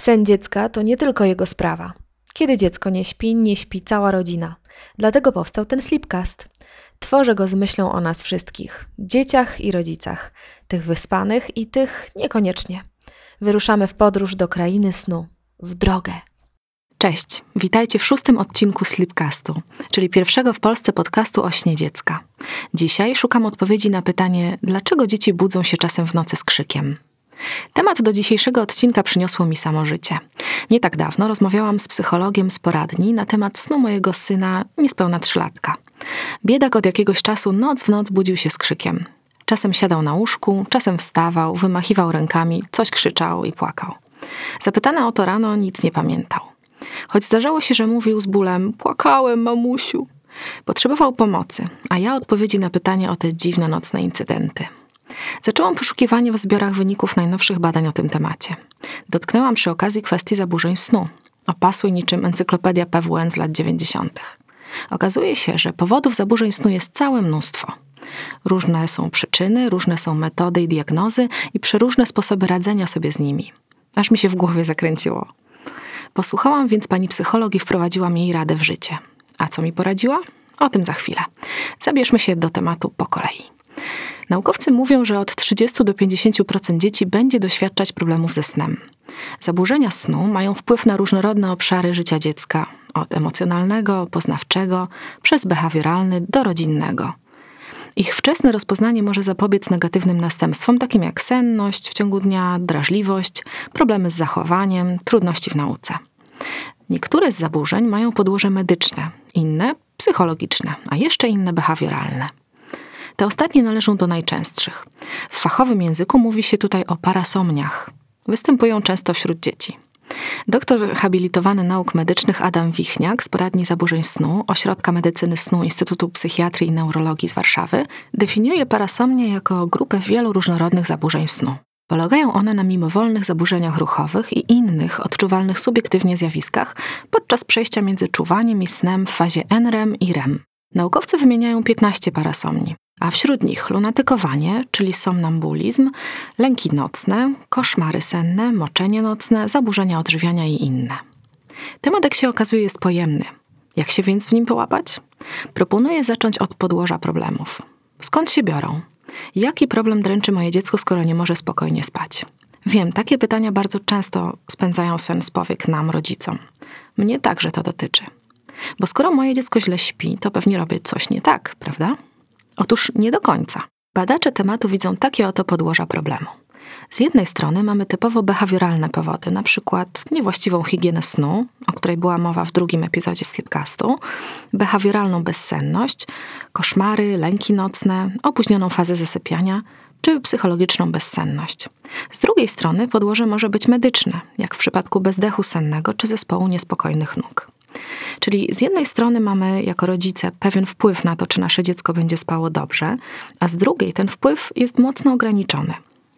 Sen dziecka to nie tylko jego sprawa. Kiedy dziecko nie śpi, nie śpi cała rodzina. Dlatego powstał ten Sleepcast. Tworzę go z myślą o nas wszystkich dzieciach i rodzicach, tych wyspanych i tych niekoniecznie. Wyruszamy w podróż do krainy snu, w drogę. Cześć, witajcie w szóstym odcinku Sleepcastu, czyli pierwszego w Polsce podcastu o śnie dziecka. Dzisiaj szukam odpowiedzi na pytanie, dlaczego dzieci budzą się czasem w nocy z krzykiem. Temat do dzisiejszego odcinka przyniosło mi samo życie. Nie tak dawno rozmawiałam z psychologiem z poradni na temat snu mojego syna niespełna trzylatka. Biedak od jakiegoś czasu noc w noc budził się z krzykiem. Czasem siadał na łóżku, czasem wstawał, wymachiwał rękami, coś krzyczał i płakał. Zapytana o to rano nic nie pamiętał. Choć zdarzało się, że mówił z bólem: Płakałem, mamusiu. Potrzebował pomocy, a ja odpowiedzi na pytanie o te dziwne nocne incydenty. Zaczęłam poszukiwanie w zbiorach wyników najnowszych badań o tym temacie. Dotknęłam przy okazji kwestii zaburzeń snu. Opasły niczym encyklopedia PWN z lat 90. Okazuje się, że powodów zaburzeń snu jest całe mnóstwo. Różne są przyczyny, różne są metody i diagnozy i przeróżne sposoby radzenia sobie z nimi. Aż mi się w głowie zakręciło. Posłuchałam więc pani psycholog i wprowadziłam jej radę w życie. A co mi poradziła? O tym za chwilę. Zabierzmy się do tematu po kolei. Naukowcy mówią, że od 30 do 50% dzieci będzie doświadczać problemów ze snem. Zaburzenia snu mają wpływ na różnorodne obszary życia dziecka, od emocjonalnego, poznawczego, przez behawioralny do rodzinnego. Ich wczesne rozpoznanie może zapobiec negatywnym następstwom, takim jak senność w ciągu dnia, drażliwość, problemy z zachowaniem, trudności w nauce. Niektóre z zaburzeń mają podłoże medyczne, inne psychologiczne, a jeszcze inne behawioralne. Te ostatnie należą do najczęstszych. W fachowym języku mówi się tutaj o parasomniach. Występują często wśród dzieci. Doktor habilitowany nauk medycznych Adam Wichniak z poradni zaburzeń snu Ośrodka Medycyny Snu Instytutu Psychiatrii i Neurologii z Warszawy definiuje parasomnię jako grupę wielu różnorodnych zaburzeń snu. Polegają one na mimowolnych zaburzeniach ruchowych i innych odczuwalnych subiektywnie zjawiskach podczas przejścia między czuwaniem i snem w fazie NREM i REM. Naukowcy wymieniają 15 parasomni a wśród nich lunatykowanie, czyli somnambulizm, lęki nocne, koszmary senne, moczenie nocne, zaburzenia odżywiania i inne. Temat, jak się okazuje, jest pojemny. Jak się więc w nim połapać? Proponuję zacząć od podłoża problemów. Skąd się biorą? Jaki problem dręczy moje dziecko, skoro nie może spokojnie spać? Wiem, takie pytania bardzo często spędzają sen z powiek nam, rodzicom. Mnie także to dotyczy. Bo skoro moje dziecko źle śpi, to pewnie robię coś nie tak, prawda? Otóż nie do końca. Badacze tematu widzą takie oto podłoża problemu. Z jednej strony mamy typowo behawioralne powody, przykład niewłaściwą higienę snu, o której była mowa w drugim epizodzie Sleepcastu, behawioralną bezsenność, koszmary, lęki nocne, opóźnioną fazę zasypiania czy psychologiczną bezsenność. Z drugiej strony podłoże może być medyczne, jak w przypadku bezdechu sennego czy zespołu niespokojnych nóg. Czyli z jednej strony mamy jako rodzice pewien wpływ na to, czy nasze dziecko będzie spało dobrze, a z drugiej ten wpływ jest mocno ograniczony.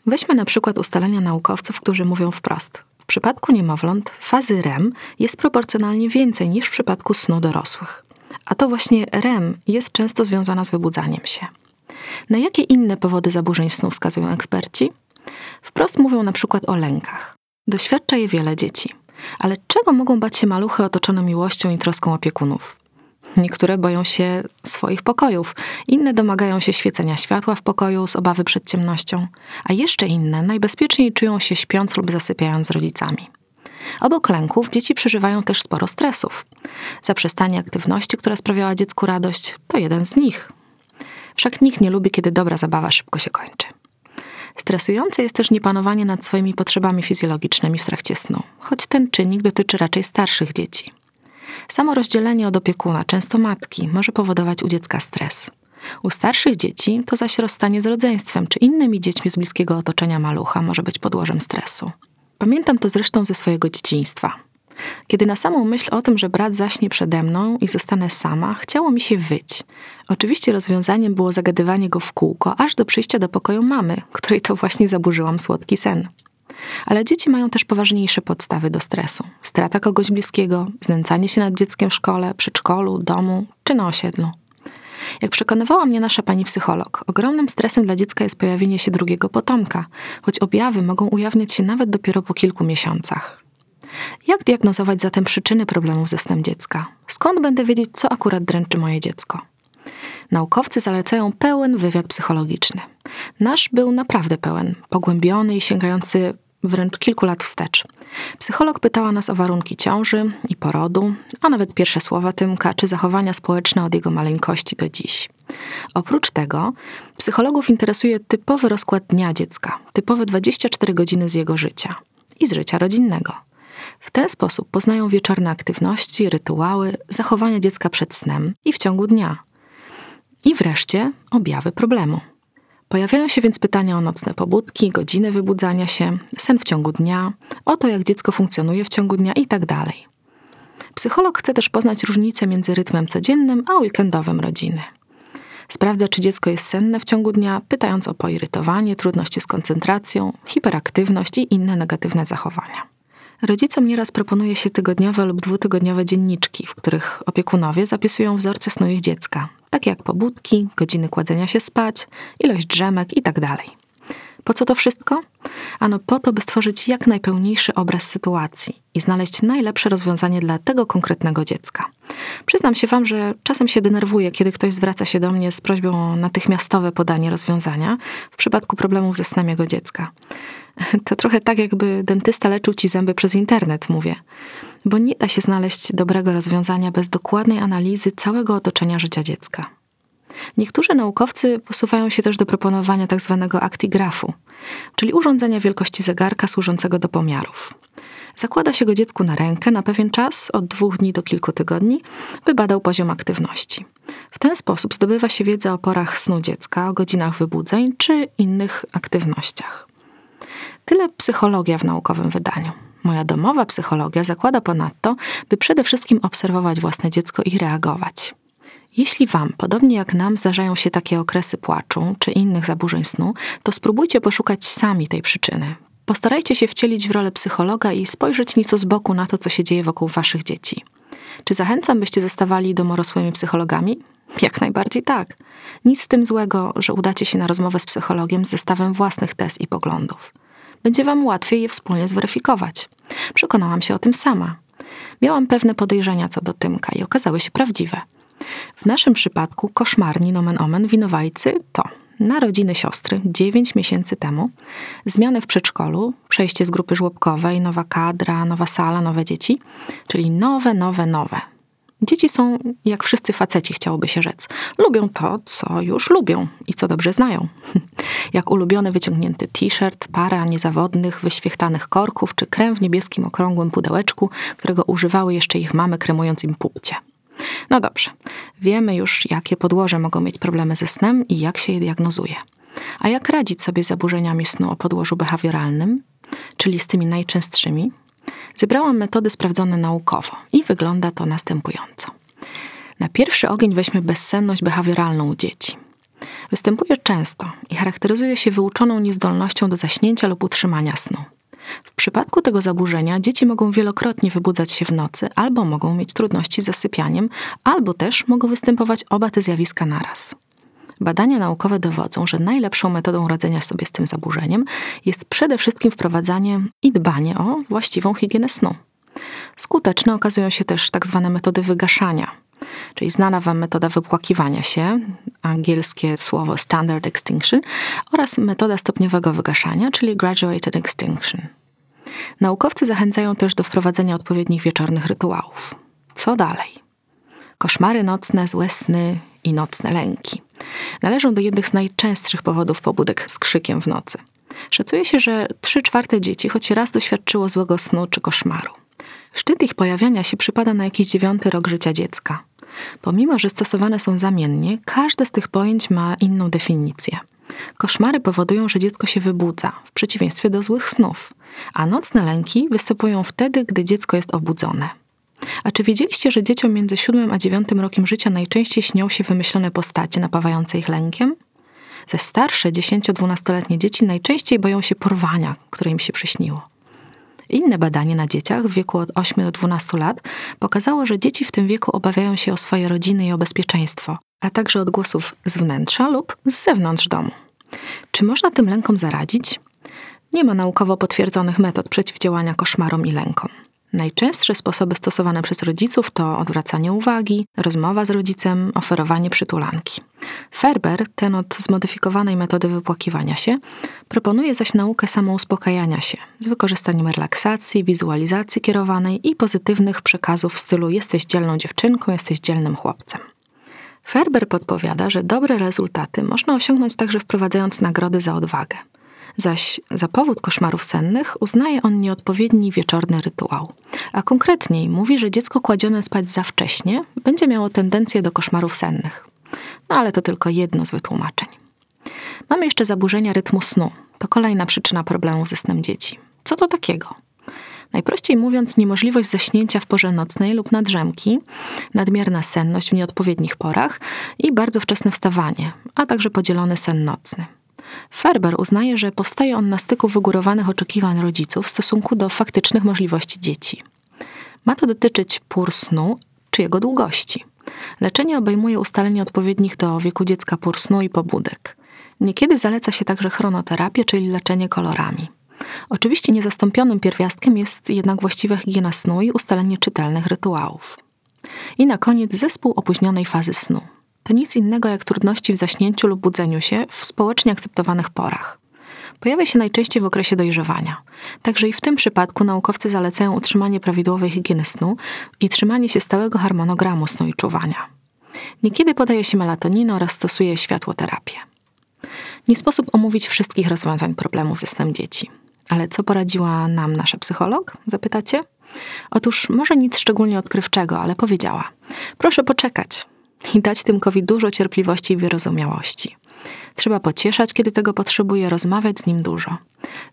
Weźmy na przykład ustalenia naukowców, którzy mówią wprost. W przypadku niemowląt fazy REM jest proporcjonalnie więcej niż w przypadku snu dorosłych. A to właśnie REM jest często związana z wybudzaniem się. Na jakie inne powody zaburzeń snu wskazują eksperci? Wprost mówią na przykład o lękach. Doświadcza je wiele dzieci. Ale czego mogą bać się maluchy otoczone miłością i troską opiekunów? Niektóre boją się swoich pokojów, inne domagają się świecenia światła w pokoju z obawy przed ciemnością, a jeszcze inne najbezpieczniej czują się śpiąc lub zasypiając z rodzicami. Obok lęków dzieci przeżywają też sporo stresów. Zaprzestanie aktywności, która sprawiała dziecku radość, to jeden z nich. Wszak nikt nie lubi, kiedy dobra zabawa szybko się kończy. Stresujące jest też niepanowanie nad swoimi potrzebami fizjologicznymi w trakcie snu, choć ten czynnik dotyczy raczej starszych dzieci. Samo rozdzielenie od opiekuna, często matki, może powodować u dziecka stres. U starszych dzieci to zaś rozstanie z rodzeństwem czy innymi dziećmi z bliskiego otoczenia malucha może być podłożem stresu. Pamiętam to zresztą ze swojego dzieciństwa. Kiedy na samą myśl o tym, że brat zaśnie przede mną i zostanę sama, chciało mi się wyć. Oczywiście rozwiązaniem było zagadywanie go w kółko, aż do przyjścia do pokoju mamy, której to właśnie zaburzyłam słodki sen. Ale dzieci mają też poważniejsze podstawy do stresu. Strata kogoś bliskiego, znęcanie się nad dzieckiem w szkole, przedszkolu, domu czy na osiedlu. Jak przekonywała mnie nasza pani psycholog, ogromnym stresem dla dziecka jest pojawienie się drugiego potomka, choć objawy mogą ujawniać się nawet dopiero po kilku miesiącach. Jak diagnozować zatem przyczyny problemów ze snem dziecka? Skąd będę wiedzieć, co akurat dręczy moje dziecko? Naukowcy zalecają pełen wywiad psychologiczny. Nasz był naprawdę pełen, pogłębiony i sięgający wręcz kilku lat wstecz. Psycholog pytała nas o warunki ciąży i porodu, a nawet pierwsze słowa Tymka, czy zachowania społeczne od jego maleńkości do dziś. Oprócz tego, psychologów interesuje typowy rozkład dnia dziecka, typowe 24 godziny z jego życia i z życia rodzinnego. W ten sposób poznają wieczorne aktywności, rytuały, zachowania dziecka przed snem i w ciągu dnia. I wreszcie objawy problemu. Pojawiają się więc pytania o nocne pobudki, godziny wybudzania się, sen w ciągu dnia, o to, jak dziecko funkcjonuje w ciągu dnia itd. Tak Psycholog chce też poznać różnicę między rytmem codziennym a weekendowym rodziny. Sprawdza, czy dziecko jest senne w ciągu dnia, pytając o poirytowanie, trudności z koncentracją, hiperaktywność i inne negatywne zachowania. Rodzicom nieraz proponuje się tygodniowe lub dwutygodniowe dzienniczki, w których opiekunowie zapisują wzorce snu ich dziecka, takie jak pobudki, godziny kładzenia się spać, ilość drzemek itd. Tak po co to wszystko? Ano po to, by stworzyć jak najpełniejszy obraz sytuacji i znaleźć najlepsze rozwiązanie dla tego konkretnego dziecka. Przyznam się Wam, że czasem się denerwuję, kiedy ktoś zwraca się do mnie z prośbą o natychmiastowe podanie rozwiązania w przypadku problemów ze snem jego dziecka. To trochę tak, jakby dentysta leczył ci zęby przez internet, mówię. Bo nie da się znaleźć dobrego rozwiązania bez dokładnej analizy całego otoczenia życia dziecka. Niektórzy naukowcy posuwają się też do proponowania tzw. Tak aktigrafu, czyli urządzenia wielkości zegarka służącego do pomiarów. Zakłada się go dziecku na rękę na pewien czas, od dwóch dni do kilku tygodni, by badał poziom aktywności. W ten sposób zdobywa się wiedzę o porach snu dziecka, o godzinach wybudzeń czy innych aktywnościach. Tyle psychologia w naukowym wydaniu. Moja domowa psychologia zakłada ponadto, by przede wszystkim obserwować własne dziecko i reagować. Jeśli Wam, podobnie jak nam, zdarzają się takie okresy płaczu czy innych zaburzeń snu, to spróbujcie poszukać sami tej przyczyny. Postarajcie się wcielić w rolę psychologa i spojrzeć nieco z boku na to, co się dzieje wokół Waszych dzieci. Czy zachęcam, byście zostawali domorosłymi psychologami? Jak najbardziej tak. Nic w tym złego, że udacie się na rozmowę z psychologiem z zestawem własnych tez i poglądów. Będzie Wam łatwiej je wspólnie zweryfikować. Przekonałam się o tym sama. Miałam pewne podejrzenia co do Tymka i okazały się prawdziwe. W naszym przypadku koszmarni nomen omen winowajcy to narodziny siostry 9 miesięcy temu, zmiany w przedszkolu, przejście z grupy żłobkowej, nowa kadra, nowa sala, nowe dzieci, czyli nowe, nowe, nowe. Dzieci są, jak wszyscy faceci, chciałoby się rzec. Lubią to, co już lubią i co dobrze znają. jak ulubiony wyciągnięty t-shirt, para niezawodnych, wyświechtanych korków, czy krem w niebieskim okrągłym pudełeczku, którego używały jeszcze ich mamy, kremując im pupcie. No dobrze, wiemy już, jakie podłoże mogą mieć problemy ze snem i jak się je diagnozuje. A jak radzić sobie z zaburzeniami snu o podłożu behawioralnym, czyli z tymi najczęstszymi? Zebrałam metody sprawdzone naukowo i wygląda to następująco. Na pierwszy ogień weźmy bezsenność behawioralną u dzieci. Występuje często i charakteryzuje się wyuczoną niezdolnością do zaśnięcia lub utrzymania snu. W przypadku tego zaburzenia dzieci mogą wielokrotnie wybudzać się w nocy, albo mogą mieć trudności z zasypianiem, albo też mogą występować oba te zjawiska naraz. Badania naukowe dowodzą, że najlepszą metodą radzenia sobie z tym zaburzeniem jest przede wszystkim wprowadzanie i dbanie o właściwą higienę snu. Skuteczne okazują się też tak zwane metody wygaszania, czyli znana Wam metoda wypłakiwania się, angielskie słowo standard extinction, oraz metoda stopniowego wygaszania, czyli graduated extinction. Naukowcy zachęcają też do wprowadzenia odpowiednich wieczornych rytuałów. Co dalej? Koszmary nocne, złe sny i nocne lęki. Należą do jednych z najczęstszych powodów pobudek z krzykiem w nocy. Szacuje się, że 3 czwarte dzieci choć raz doświadczyło złego snu czy koszmaru. Szczyt ich pojawiania się przypada na jakiś dziewiąty rok życia dziecka. Pomimo, że stosowane są zamiennie, każde z tych pojęć ma inną definicję. Koszmary powodują, że dziecko się wybudza, w przeciwieństwie do złych snów, a nocne lęki występują wtedy, gdy dziecko jest obudzone. A czy wiedzieliście, że dzieciom między 7 a 9 rokiem życia najczęściej śnią się wymyślone postacie napawające ich lękiem? Ze starsze 10-12-letnie dzieci najczęściej boją się porwania, które im się przyśniło. Inne badanie na dzieciach w wieku od 8 do 12 lat pokazało, że dzieci w tym wieku obawiają się o swoje rodziny i o bezpieczeństwo, a także odgłosów z wnętrza lub z zewnątrz domu. Czy można tym lękom zaradzić? Nie ma naukowo potwierdzonych metod przeciwdziałania koszmarom i lękom. Najczęstsze sposoby stosowane przez rodziców to odwracanie uwagi, rozmowa z rodzicem, oferowanie przytulanki. Ferber, ten od zmodyfikowanej metody wypłakiwania się, proponuje zaś naukę samouspokajania się z wykorzystaniem relaksacji, wizualizacji kierowanej i pozytywnych przekazów w stylu jesteś dzielną dziewczynką, jesteś dzielnym chłopcem. Ferber podpowiada, że dobre rezultaty można osiągnąć także wprowadzając nagrody za odwagę. Zaś za powód koszmarów sennych uznaje on nieodpowiedni wieczorny rytuał. A konkretniej mówi, że dziecko kładzione spać za wcześnie będzie miało tendencję do koszmarów sennych. No ale to tylko jedno z wytłumaczeń. Mamy jeszcze zaburzenia rytmu snu. To kolejna przyczyna problemów ze snem dzieci. Co to takiego? Najprościej mówiąc, niemożliwość zaśnięcia w porze nocnej lub nadrzemki, nadmierna senność w nieodpowiednich porach i bardzo wczesne wstawanie, a także podzielony sen nocny. Ferber uznaje, że powstaje on na styku wygórowanych oczekiwań rodziców w stosunku do faktycznych możliwości dzieci. Ma to dotyczyć pór snu czy jego długości. Leczenie obejmuje ustalenie odpowiednich do wieku dziecka pór snu i pobudek. Niekiedy zaleca się także chronoterapię, czyli leczenie kolorami. Oczywiście niezastąpionym pierwiastkiem jest jednak właściwa higiena snu i ustalenie czytelnych rytuałów. I na koniec zespół opóźnionej fazy snu. Nic innego jak trudności w zaśnięciu lub budzeniu się w społecznie akceptowanych porach. Pojawia się najczęściej w okresie dojrzewania. Także i w tym przypadku naukowcy zalecają utrzymanie prawidłowej higieny snu i trzymanie się stałego harmonogramu snu i czuwania. Niekiedy podaje się melatoninę oraz stosuje światłoterapię. Nie sposób omówić wszystkich rozwiązań problemów ze snem dzieci. Ale co poradziła nam nasza psycholog? Zapytacie? Otóż może nic szczególnie odkrywczego, ale powiedziała: Proszę poczekać i dać Tymkowi dużo cierpliwości i wyrozumiałości. Trzeba pocieszać, kiedy tego potrzebuje, rozmawiać z nim dużo.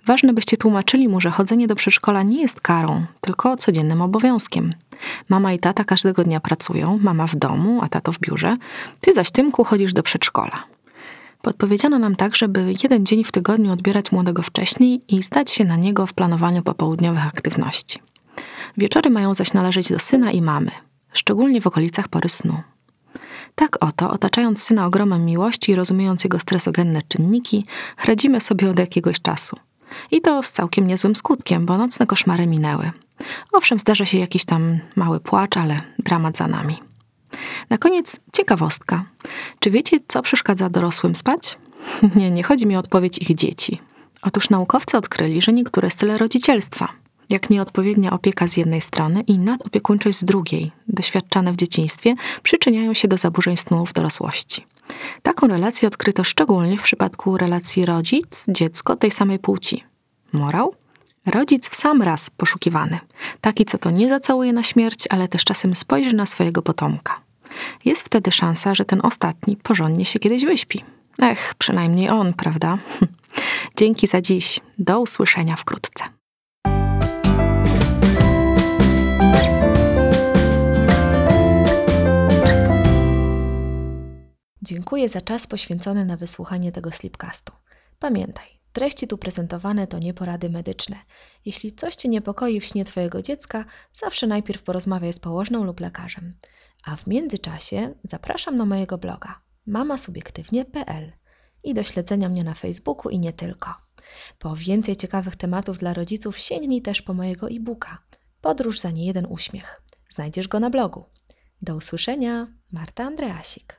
Ważne, byście tłumaczyli mu, że chodzenie do przedszkola nie jest karą, tylko codziennym obowiązkiem. Mama i tata każdego dnia pracują, mama w domu, a tato w biurze, ty zaś Tymku chodzisz do przedszkola. Podpowiedziano nam także, by jeden dzień w tygodniu odbierać młodego wcześniej i zdać się na niego w planowaniu popołudniowych aktywności. Wieczory mają zaś należeć do syna i mamy, szczególnie w okolicach pory snu. Tak oto, otaczając syna ogromem miłości i rozumiejąc jego stresogenne czynniki, radzimy sobie od jakiegoś czasu. I to z całkiem niezłym skutkiem, bo nocne koszmary minęły. Owszem, zdarza się jakiś tam mały płacz, ale dramat za nami. Na koniec ciekawostka. Czy wiecie, co przeszkadza dorosłym spać? Nie, nie chodzi mi o odpowiedź ich dzieci. Otóż naukowcy odkryli, że niektóre style rodzicielstwa, jak nieodpowiednia opieka z jednej strony i nadopiekuńczość z drugiej, doświadczane w dzieciństwie, przyczyniają się do zaburzeń snu w dorosłości. Taką relację odkryto szczególnie w przypadku relacji rodzic-dziecko tej samej płci. Morał? Rodzic w sam raz poszukiwany. Taki, co to nie zacałuje na śmierć, ale też czasem spojrzy na swojego potomka. Jest wtedy szansa, że ten ostatni porządnie się kiedyś wyśpi. Ech, przynajmniej on, prawda? Dzięki za dziś. Do usłyszenia wkrótce. Dziękuję za czas poświęcony na wysłuchanie tego slipcastu. Pamiętaj, treści tu prezentowane to nie porady medyczne. Jeśli coś Cię niepokoi w śnie Twojego dziecka, zawsze najpierw porozmawiaj z położną lub lekarzem. A w międzyczasie zapraszam na mojego bloga mamasubiektywnie.pl i do śledzenia mnie na Facebooku i nie tylko. Po więcej ciekawych tematów dla rodziców sięgnij też po mojego e-booka Podróż za niejeden uśmiech. Znajdziesz go na blogu. Do usłyszenia, Marta Andreasik.